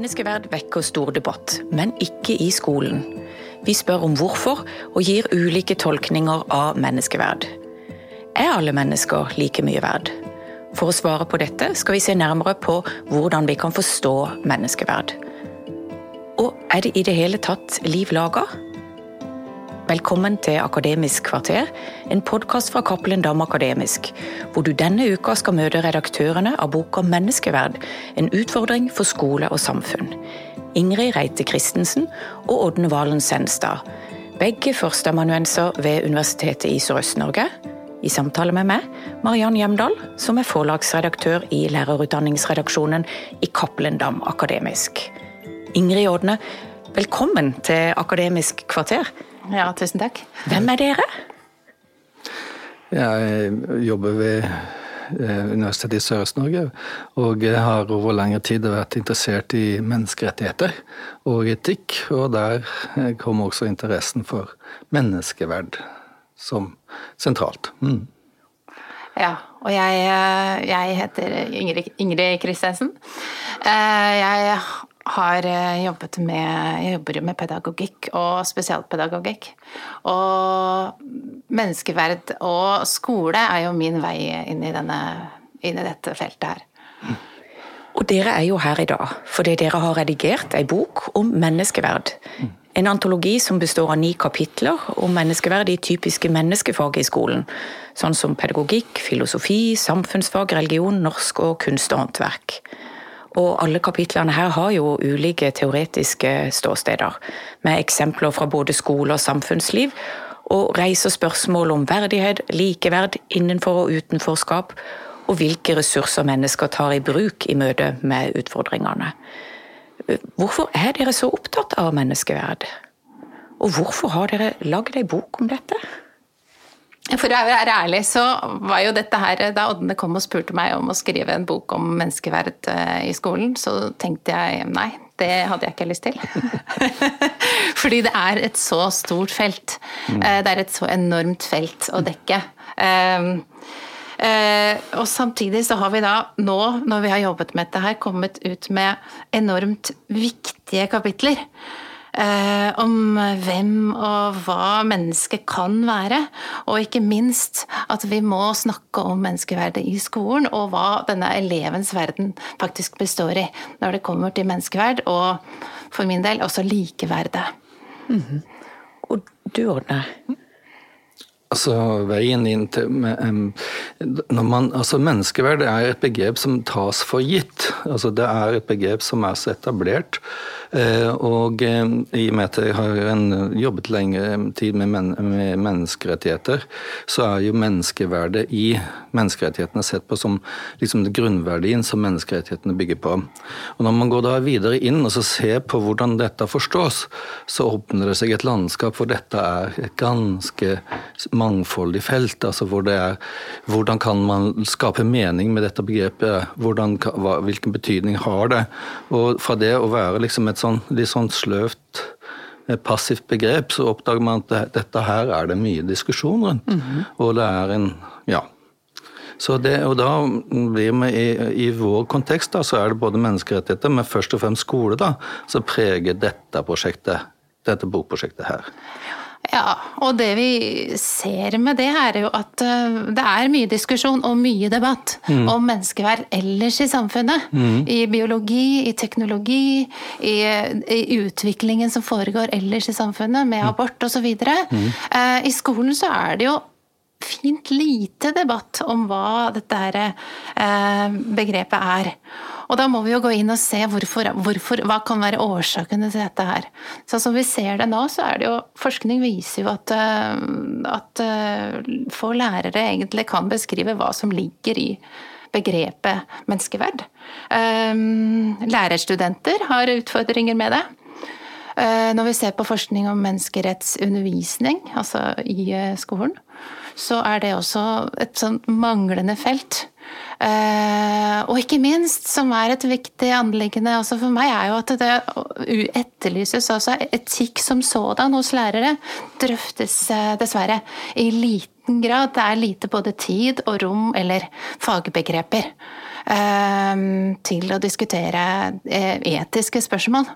Menneskeverd vekker stor debatt, men ikke i skolen. Vi spør om hvorfor, og gir ulike tolkninger av menneskeverd. Er alle mennesker like mye verd? For å svare på dette skal vi se nærmere på hvordan vi kan forstå menneskeverd. Og er det i det hele tatt liv laga? Velkommen til Akademisk kvarter, en podkast fra Cappelen Dam Akademisk, hvor du denne uka skal møte redaktørene av boka 'Menneskeverd en utfordring for skole og samfunn'. Ingrid Reite Christensen og Ådne Valen Senstad. Begge førsteamanuenser ved Universitetet i Sørøst-Norge. I samtale med meg, Mariann Hjemdal, som er forlagsredaktør i lærerutdanningsredaksjonen i Cappelen Dam Akademisk. Ingrid Ådne, velkommen til Akademisk kvarter. Ja, tusen takk. Hvem er dere? Jeg jobber ved eh, Universitetet i Sørøst-Norge, og jeg har over lengre tid vært interessert i menneskerettigheter og etikk. Og der kom også interessen for menneskeverd som sentralt. Mm. Ja, og jeg, eh, jeg heter Ingrid, Ingrid Kristensen. Eh, jeg har eh, jobbet med Jeg jobber med pedagogikk og spesialpedagogikk. Og menneskeverd og skole er jo min vei inn i, denne, inn i dette feltet her. Og dere er jo her i dag fordi dere har redigert ei bok om menneskeverd. En antologi som består av ni kapitler om menneskeverd i typiske menneskefag i skolen. Sånn som pedagogikk, filosofi, samfunnsfag, religion, norsk og kunst og håndverk. Og alle kapitlene her har jo ulike teoretiske ståsteder, med eksempler fra både skole og samfunnsliv, og reiser spørsmål om verdighet, likeverd innenfor og utenforskap, og hvilke ressurser mennesker tar i bruk i møte med utfordringene. Hvorfor er dere så opptatt av menneskeverd? Og hvorfor har dere lagd ei bok om dette? For å være ærlig så var jo dette her Da Ådne kom og spurte meg om å skrive en bok om menneskeverd eh, i skolen, så tenkte jeg nei, det hadde jeg ikke lyst til. Fordi det er et så stort felt. Mm. Eh, det er et så enormt felt å dekke. Um, Uh, og samtidig så har vi da nå, når vi har jobbet med dette her, kommet ut med enormt viktige kapitler. Eh, om hvem og hva mennesket kan være. Og ikke minst at vi må snakke om menneskeverdet i skolen, og hva denne elevens verden faktisk består i når det kommer til menneskeverd, og for min del også likeverdet. Mm -hmm. Og du, Ådne? Altså, veien inn til man, altså, Menneskeverd er et begrep som tas for gitt. Altså, det er et begrep som er så etablert Eh, og eh, i og med at jeg har jobbet lenge tid med, men, med menneskerettigheter, så er jo menneskeverdet i menneskerettighetene sett på som liksom grunnverdien som menneskerettighetene bygger på. Og Når man går da videre inn og så ser på hvordan dette forstås, så åpner det seg et landskap hvor dette er et ganske mangfoldig felt. altså hvor det er Hvordan kan man skape mening med dette begrepet? Hvordan, hva, hvilken betydning har det? Og fra det å være liksom et sånn, litt sånn sløvt eh, passivt begrep, så oppdager man at dette her er det mye diskusjon rundt. Mm -hmm. Og det er en ja. Så det, og da blir vi i, i vår kontekst da, så er det både menneskerettigheter, men først og fremst skole, da, som preger dette prosjektet, dette bokprosjektet her. Ja, og det vi ser med det, er jo at eh, det er mye diskusjon og mye debatt mm. om menneskeverd ellers i samfunnet. Mm. I biologi, i teknologi, i, i, utviklingen som foregår ellers i samfunnet, med mm. abort osv. Mm. Eh, I skolen så er det jo fint lite debatt om hva dette her, eh, begrepet er. Og da må vi jo gå inn og se hvorfor, hvorfor, hva kan være årsakene til dette her. Så som vi ser det nå, så er det jo Forskning viser jo at, eh, at eh, få lærere egentlig kan beskrive hva som ligger i begrepet menneskeverd. Eh, lærerstudenter har utfordringer med det. Når vi ser på forskning om menneskerettsundervisning, altså i skolen, så er det også et sånt manglende felt. Uh, og ikke minst, som er et viktig anliggende også for meg, er jo at det etterlyses også etikk som sådan hos lærere drøftes uh, dessverre i liten grad det er lite både tid og rom eller fagbegreper eh, til å diskutere eh, etiske spørsmål.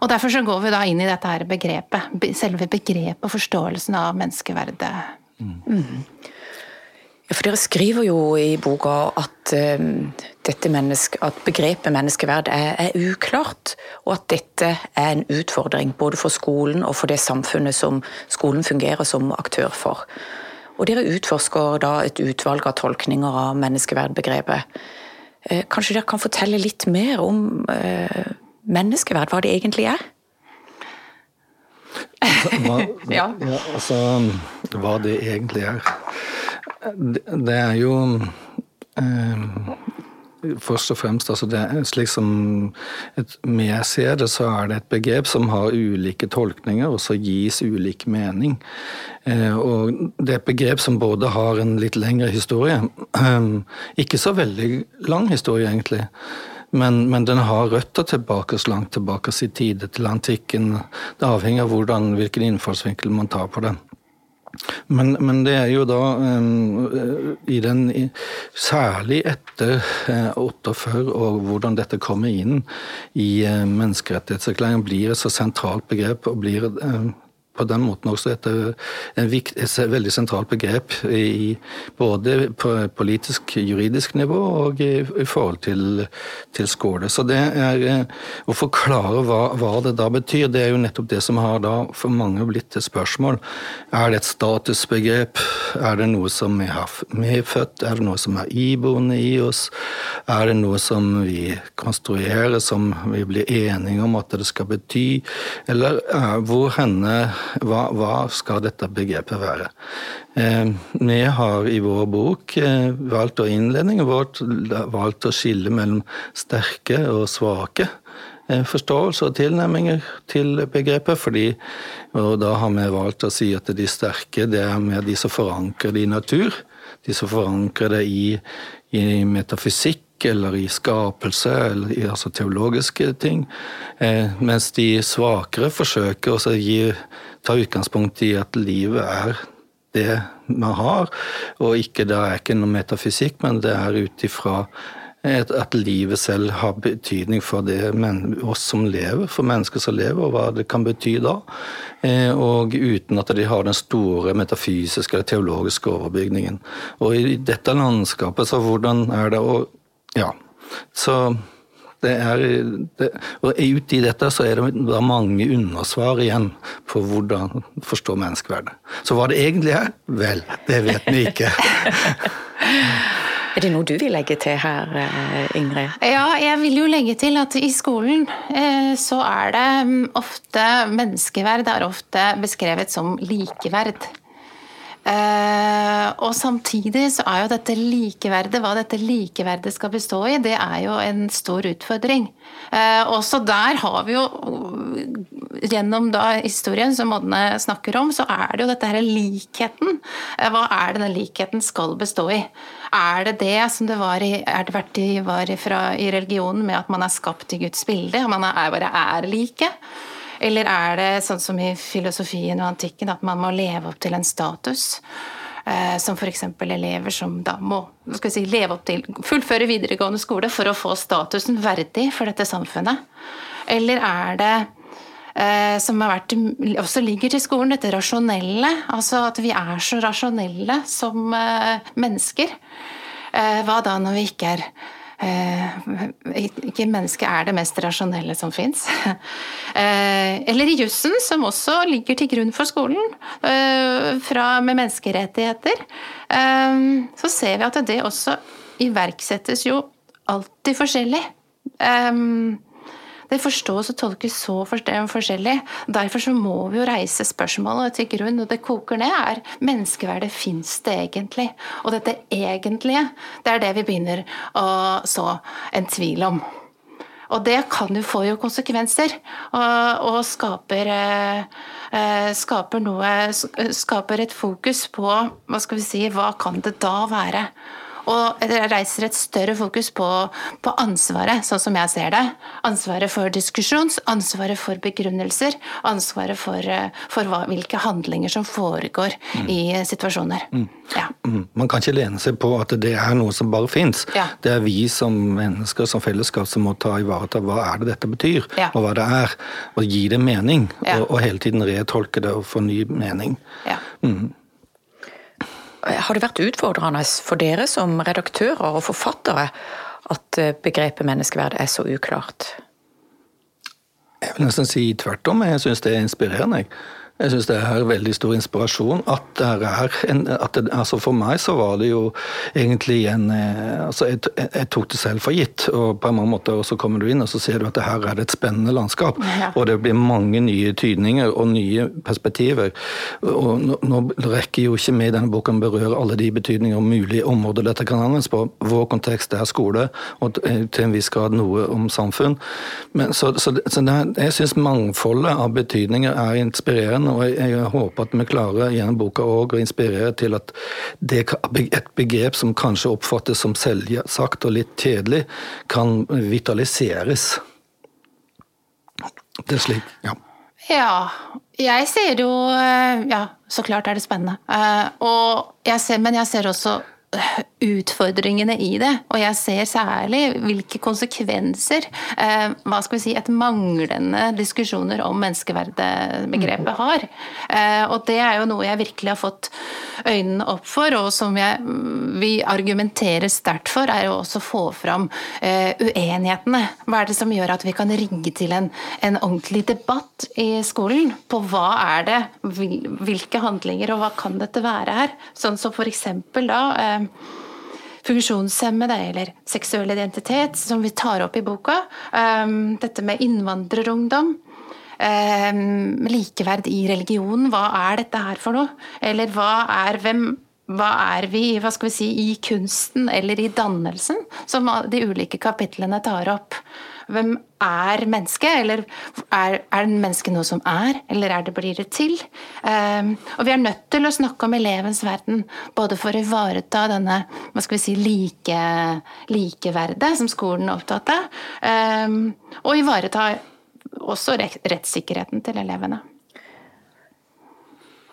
Og Derfor så går vi da inn i dette her begrepet, selve begrepet og forståelsen av menneskeverdet. Mm. Ja, for Dere skriver jo i boka at, uh, menneske, at begrepet menneskeverd er, er, uklart, og at dette er en utfordring både for skolen og for det samfunnet som skolen fungerer som aktør for. Og Dere utforsker da et utvalg av tolkninger av menneskeverdbegrepet. Uh, kanskje dere kan fortelle litt mer om uh, menneskeverd, hva det egentlig er? Hva, ja. ja. altså, hva det egentlig er. Det er jo eh, Først og fremst, altså det, slik som et, jeg ser det, så er det et begrep som har ulike tolkninger, og så gis ulik mening. Eh, og det er et begrep som både har en litt lengre historie, eh, ikke så veldig lang historie egentlig, men, men, den har røtter tilbake så langt tilbake i tid, til antikken. Det avhenger av hvordan, hvilken innfallsvinkel man tar på det. Men, men, det er jo da um, i den Særlig etter uh, 48 og hvordan dette kommer inn i uh, menneskerettighetserklæringen, blir et så sentralt begrep og blir uh, på den måten også et, vikt, et veldig sentralt begrep i både på politisk, juridisk nivå og i, i forhold til, til, skole. Så det er å forklare hva, hva, det da betyr, det er jo nettopp det som har da for mange blitt et spørsmål. Er det et statusbegrep? Er det noe som vi har medfødt? Er det noe som er iboende i oss? Er det noe som vi konstruerer, som vi blir enige om at det skal bety? Eller hvor henne hva, hva skal dette begrepet være? Eh, vi har i vår bok eh, valgt å innledningen vårt valgt å skille mellom sterke og svake eh, forståelse og tilnærminger til begrepet. fordi, og Da har vi valgt å si at de sterke det er mer de som forankrer det i natur. De som forankrer det i, i metafysikk eller i skapelse, eller i altså teologiske ting. Eh, mens de svakere forsøker å ta utgangspunkt i at livet er det man har, og ikke, det er ikke noe metafysikk, men det er ut ifra at livet selv har betydning for det, oss som lever, for mennesker som lever, og hva det kan bety da. Eh, og uten at de har den store metafysiske eller teologiske overbygningen. Og i dette landskapet, så hvordan er det å Ja. Så det er, det, og ute i dette så er det da mange undersvar igjen på hvordan forstå menneskeverdet. Så hva det egentlig er, vel, det vet vi ikke. Er det noe du vil legge til her, eh, Ingrid? Ja, jeg vil jo legge til at i skolen eh, så er det mm, ofte menneskeverd er ofte beskrevet som likeverd. Uh, og samtidig så er jo dette likeverdet, hva dette likeverdet skal bestå i, det er jo en stor utfordring. Uh, også der har vi jo, gjennom da historien som Ådne snakker om, så er det jo dette her likheten. Uh, hva er det den likheten skal bestå i? Er det det som det var i, er det vært i, var i, fra, i religionen med at man er skapt i Guds bilde, man er, bare er like? Eller er det sånn som i filosofien og antikken, at man må leve opp til en status? Eh, som f.eks. elever som da må si, leve opp til, fullføre videregående skole for å få statusen verdig for dette samfunnet? Eller er det eh, som vært, også ligger til skolen, dette rasjonelle. Altså at vi er så rasjonelle som eh, mennesker. Hva da når vi ikke er ikke mennesket er det mest rasjonelle som fins. Eh, eller i jussen, som også ligger til grunn for skolen, eh, fra, med menneskerettigheter. Så ser vi at det også iverksettes jo alltid forskjellig. Det forstås og tolkes så forskjellig. Derfor så må vi jo reise spørsmålet til grunn, og det koker ned, er menneskeverdet fins det egentlig? Og dette egentlige, det er det vi begynner å så en tvil om. Og det kan jo få jo konsekvenser, og, og skaper, eh, skaper, noe Skaper et fokus på hva skal vi si, hva kan det da være? Og det reiser et større fokus på, på, ansvaret, sånn som jeg ser det. Ansvaret for diskusjons, ansvaret for begrunnelser, ansvaret for, for hva, hvilke handlinger som foregår mm. i situasjoner. Mm. Ja. Mm. Man kan ikke lene seg på at det er noe som bare fins. Ja. Det er vi som mennesker, som fellesskap, som må ta ivareta hva er det dette betyr, ja. og hva det er. Og gi det mening. Og, og, hele tiden retolke det og få ny mening. Mm. Har det vært utfordrende for dere som redaktører og forfattere at eh, begrepet menneskeverd er så uklart? Jeg vil nesten si tvert om. Jeg syns det er inspirerende. Syns det er veldig stor inspirasjon. At det er en, at det, altså For meg så var det jo egentlig en eh, altså jeg, jeg, tok det selv for gitt. og på en mange måter Så kommer du inn og så ser du at det her er det et spennende landskap. Ja. Og det blir mange nye tydninger og nye perspektiver. og Nå, nå rekker jo ikke vi i denne boken berøre alle de betydninger og mulige områder dette kan anvendes på. Vår kontekst er skole, og til en viss grad noe om samfunn. Men, så, så, så det, jeg syns mangfoldet av betydninger er inspirerende og jeg håper at vi klarer gjennom boka å inspirere til at det, et begrep som kanskje oppfattes som selvsagt og litt kjedelig, kan vitaliseres. Det er slik, ja. Ja, jeg ser jo Ja, så klart er det spennende. Eh, og jeg ser, men jeg ser også utfordringene i det. Og jeg ser særlig hvilke konsekvenser eh, hva skal vi si, et manglende diskusjoner om menneskeverdbegrepet har. Eh, og det er jo noe jeg virkelig har fått øynene opp for, og som jeg vi argumenterer sterkt for, er jo også å få fram eh, uenighetene. Hva er det som gjør at vi kan rigge til en, en ordentlig debatt i skolen på hva er det, hvilke handlinger og hva kan dette være her? Sånn som for eksempel da eh, funksjonshemmede eller seksuell identitet, som vi tar opp i boka. Um, dette med innvandrerungdom. Um, likeverd i religion, hva er dette her for noe? Eller hva er hvem hva er vi hva skal vi si, i kunsten eller i dannelsen, som de ulike kapitlene tar opp. Hvem er mennesket? Eller er, er mennesket noe som er, eller er det blir det til? Um, og vi er nødt til å snakke om elevens verden, både for å ivareta denne hva skal vi si, like, likeverdet som skolen er opptatt av, um, og ivareta også rettssikkerheten til elevene.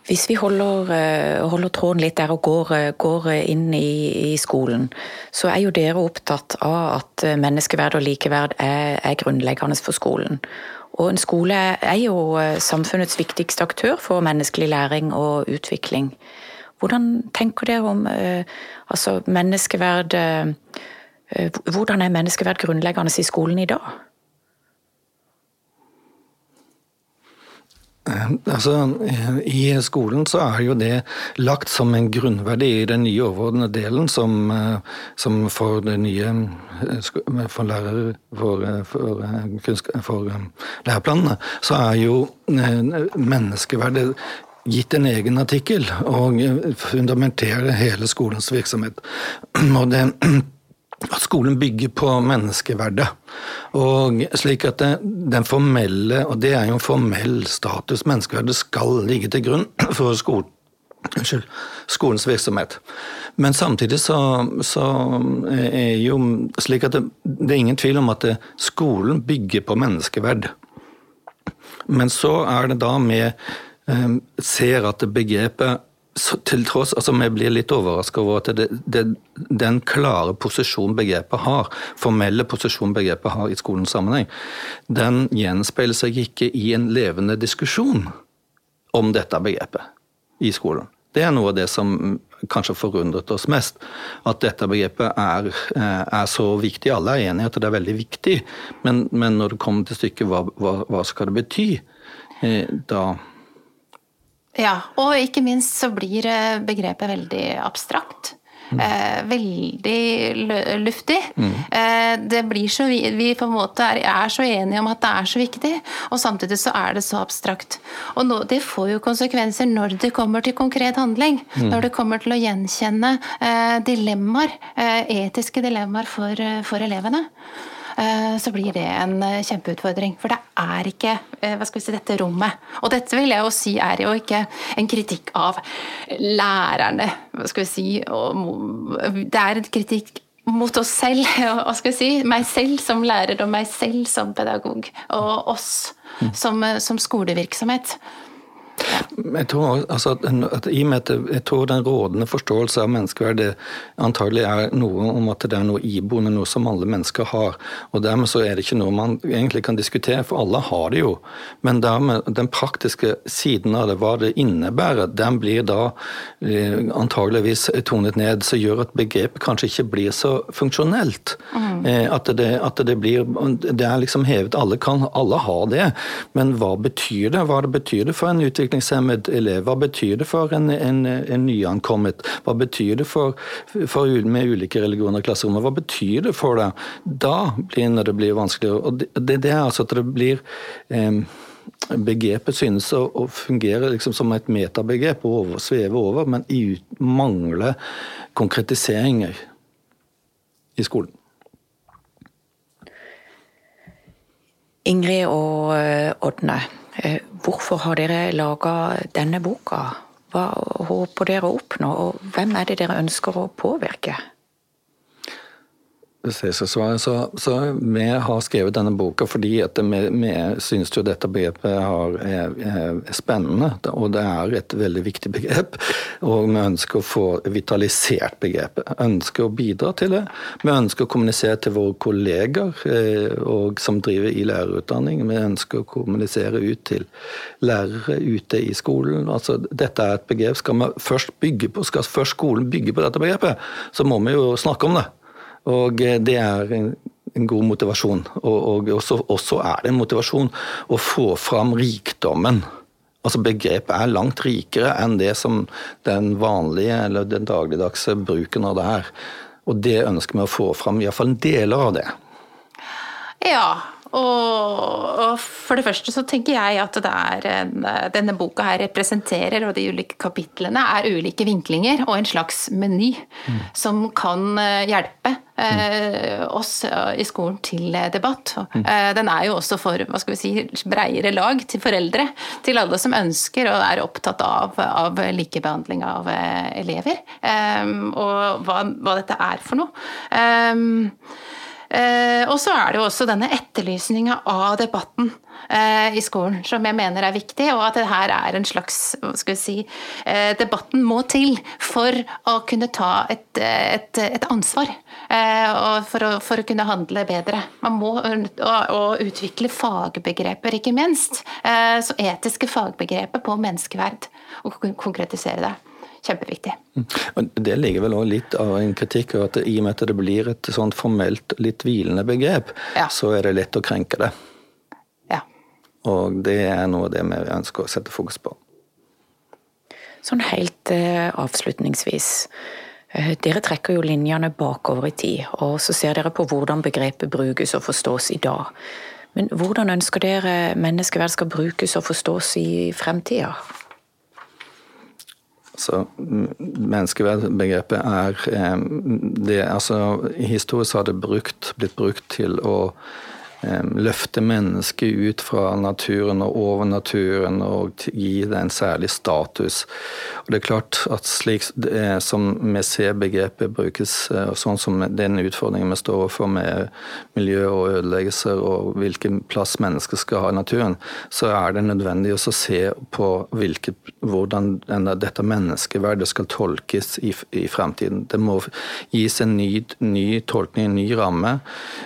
Hvis vi holder, eh, holder, tråden litt der og går, eh, går inn i, i, skolen, så er jo dere opptatt av at eh, menneskeverd og likeverd er, er, grunnleggende for skolen. Og en skole er jo samfunnets viktigste aktør for menneskelig læring og utvikling. Hvordan tenker dere om altså menneskeverd Hvordan er menneskeverd grunnleggende i skolen i dag? Altså, I skolen så er jo det lagt som en grunnverdi i den nye overordnede delen, som, eh, som for det nye eh, for lærere for, for, for læreplanene, så er jo menneskeverdet gitt en egen artikkel og fundamenterer hele skolens virksomhet. Og det at skolen bygger på menneskeverdet. Og slik at det, den formelle, og det er jo formell status, menneskeverdet skal ligge til grunn for skolen. Skolens virksomhet. Men samtidig så, så er jo slik at det, det, er ingen tvil om at det, skolen bygger på menneskeverd. Men så er det da vi eh, ser at begrepet til tross, altså Vi blir litt overraska over at det, det, den klare posisjon begrepet har, formelle posisjon begrepet har i skolens sammenheng, den gjenspeiler seg ikke i en levende diskusjon om dette begrepet i skolen. Det er noe av det som kanskje forundret oss mest. At dette begrepet er, eh, er så viktig. Alle er enige at det er veldig viktig, men, men når det kommer til stykket, hva, hva, hva skal det bety? Eh, da ja, og ikke minst så blir eh, begrepet veldig abstrakt. Mm. Eh, veldig luftig. Mm. Eh, det blir så, vi, vi på en måte er, er, så enige om at det er så viktig, og samtidig så er det så abstrakt. Og nå, Det får jo konsekvenser når det kommer til konkret handling. Mm. Når det kommer til å gjenkjenne eh, dilemmaer, eh, etiske dilemmaer for, for elevene. Så blir det en kjempeutfordring. For det er ikke hva skal vi si, dette rommet. Og dette vil jeg jo si er jo ikke en kritikk av lærerne, hva skal vi si. Det er en kritikk mot oss selv, hva skal vi si, meg selv som lærer og meg selv som pedagog. Og oss som, som skolevirksomhet. Jeg tror, altså, at, i med at jeg tror den rådende forståelse av menneskeverd antagelig er noe om at det er noe iboende, noe som alle mennesker har. Og Dermed så er det ikke noe man egentlig kan diskutere, for alle har det jo. Men dermed, den praktiske siden av det, hva det innebærer, den blir da eh, antageligvis tonet ned, som gjør at begrepet kanskje ikke blir så funksjonelt. Mm. Eh, at, det, at, det, blir Det er liksom hevet Alle kan, alle har det, men hva betyr det? Hva det betyr det for en utvikling? Utviklingshemmet elev? Hva betyr det for en, en, en nyankommet? Hva betyr det for, for, med ulike religioner og klasserommet? Hva betyr det for deg? Da blir det, blir vanskeligere. Og det, det, er altså at det blir eh, Begrepet synes å, å fungere liksom som et metabegrep over, sveve over, men mangler konkretiseringer i skolen. Ingrid og eh, Ådne, hvorfor har dere laga denne boka? Hva håper dere å oppnå, og hvem er det dere ønsker å påvirke? Så, så, så, vi har skrevet denne boka fordi at vi, vi syns jo dette begrepet har, er, er, spennende. Og det er et veldig viktig begrep. Og vi ønsker å få vitalisert begrepet. Ønsker å bidra til det. Vi ønsker å kommunisere til våre kolleger eh, og, som driver i lærerutdanning. Vi ønsker å kommunisere ut til lærere ute i skolen. Altså, dette er et begrep. Skal vi først bygge på, skal først skolen bygge på dette begrepet, så må vi jo snakke om det. Og eh, det er en, god motivasjon. Og, og også, også, er det en motivasjon å få fram rikdommen. Altså Begrepet er langt rikere enn det som den vanlige eller den dagligdagse bruken av det er. Og det ønsker vi å få fram, iallfall deler av det. Ja, og, for det første så tenker jeg at en, denne boka her representerer, og de ulike kapitlene er ulike vinklinger og en slags meny mm. som kan eh, hjelpe eh, oss i skolen til debatt. Mm. Eh, den er jo også for hva skal vi si, breiere lag, til foreldre. Til alle som ønsker og er opptatt av, av likebehandling av eh, elever. Eh, og hva, hva, dette er for noe. Eh, og så er det jo også denne etterlysninga av debatten eh, i skolen som jeg mener er viktig, og at det her er en slags skal vi si, eh, Debatten må til for å kunne ta et, et, et ansvar. Og for å, for å, kunne handle bedre. Man må og, utvikle fagbegreper, ikke minst. Så etiske fagbegreper på menneskeverd, og konkretisere det kjempeviktig. Mm. Det ligger vel også litt av en kritikk av at i og med at det blir et sånt formelt litt hvilende begrep, ja. så er det lett å krenke det. Ja. Og det er noe av det vi ønsker å sette fokus på. Sånn helt eh, avslutningsvis. Uh, dere trekker jo linjene bakover i tid, og så ser dere på hvordan begrepet brukes og forstås i dag. Men hvordan ønsker dere menneskeverd skal brukes og forstås i fremtida? Så menneskeverdbegrepet er eh, det, altså, Historisk har det brukt, blitt brukt til å løfte mennesket ut fra naturen og over naturen og gi det en særlig status. Og det er klart at slik som vi ser begrepet brukes, og sånn som den utfordringen vi står overfor med miljø og ødeleggelser og hvilken plass mennesket skal ha i naturen, så er det nødvendig å se på hvilket, hvordan dette menneskeverdet skal tolkes i, i fremtiden. Det må gis en ny, ny tolkning, en ny ramme.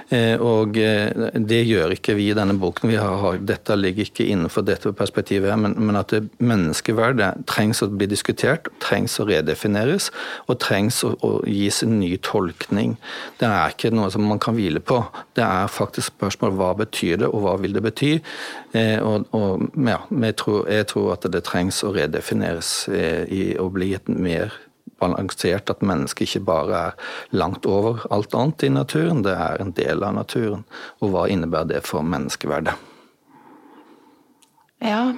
Eh, og eh, det gjør ikke vi i denne boken. Har, dette ligger ikke innenfor dette perspektivet, men, men at menneskeverdet trengs å bli diskutert, trengs å redefineres og trengs å, å, gis en ny tolkning. Det er ikke noe som man kan hvile på. Det er faktisk spørsmål hva betyr det, og hva vil det bety? Eh, og, og ja, jeg tror, jeg tror, at det trengs å redefineres eh, i å bli et mer balansert, at mennesket ikke bare er langt over alt annet i naturen, det er en del av naturen. Og hva innebærer det for menneskeverdet? Ja,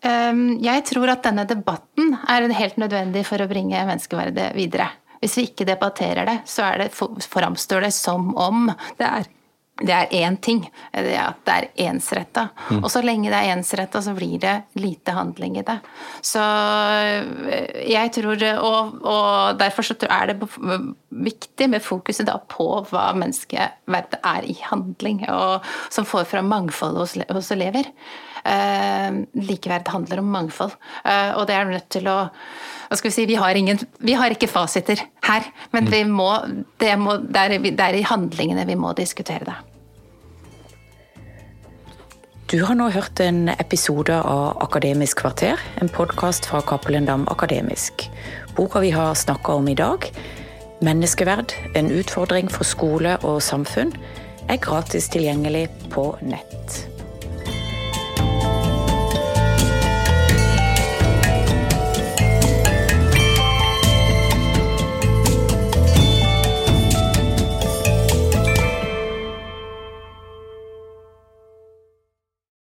jeg tror at denne debatten er helt nødvendig for å bringe menneskeverdet videre. Hvis vi ikke debatterer det, så det, framstår det som om det er det er én ting. Det er at det er ensretta. Mm. Og så lenge det er ensretta, så blir det lite handling i det. Så eh, jeg tror Og, og derfor så er det viktig med fokuset da på hva menneskeverdet er i handling, og som får fram mangfold hos, hos elever. Eh, likeverd handler om mangfold, eh, og det er nødt til å hva skal vi si, vi har, ingen, vi har ikke fasiter her, men mm. må, det, må, det, er, det er i handlingene vi må diskutere det. Du har nå hørt en episode av Akademisk kvarter, en podkast fra Cappelen Dam Akademisk. Boka vi har snakka om i dag, 'Menneskeverd en utfordring for skole og samfunn', er gratis tilgjengelig på nett.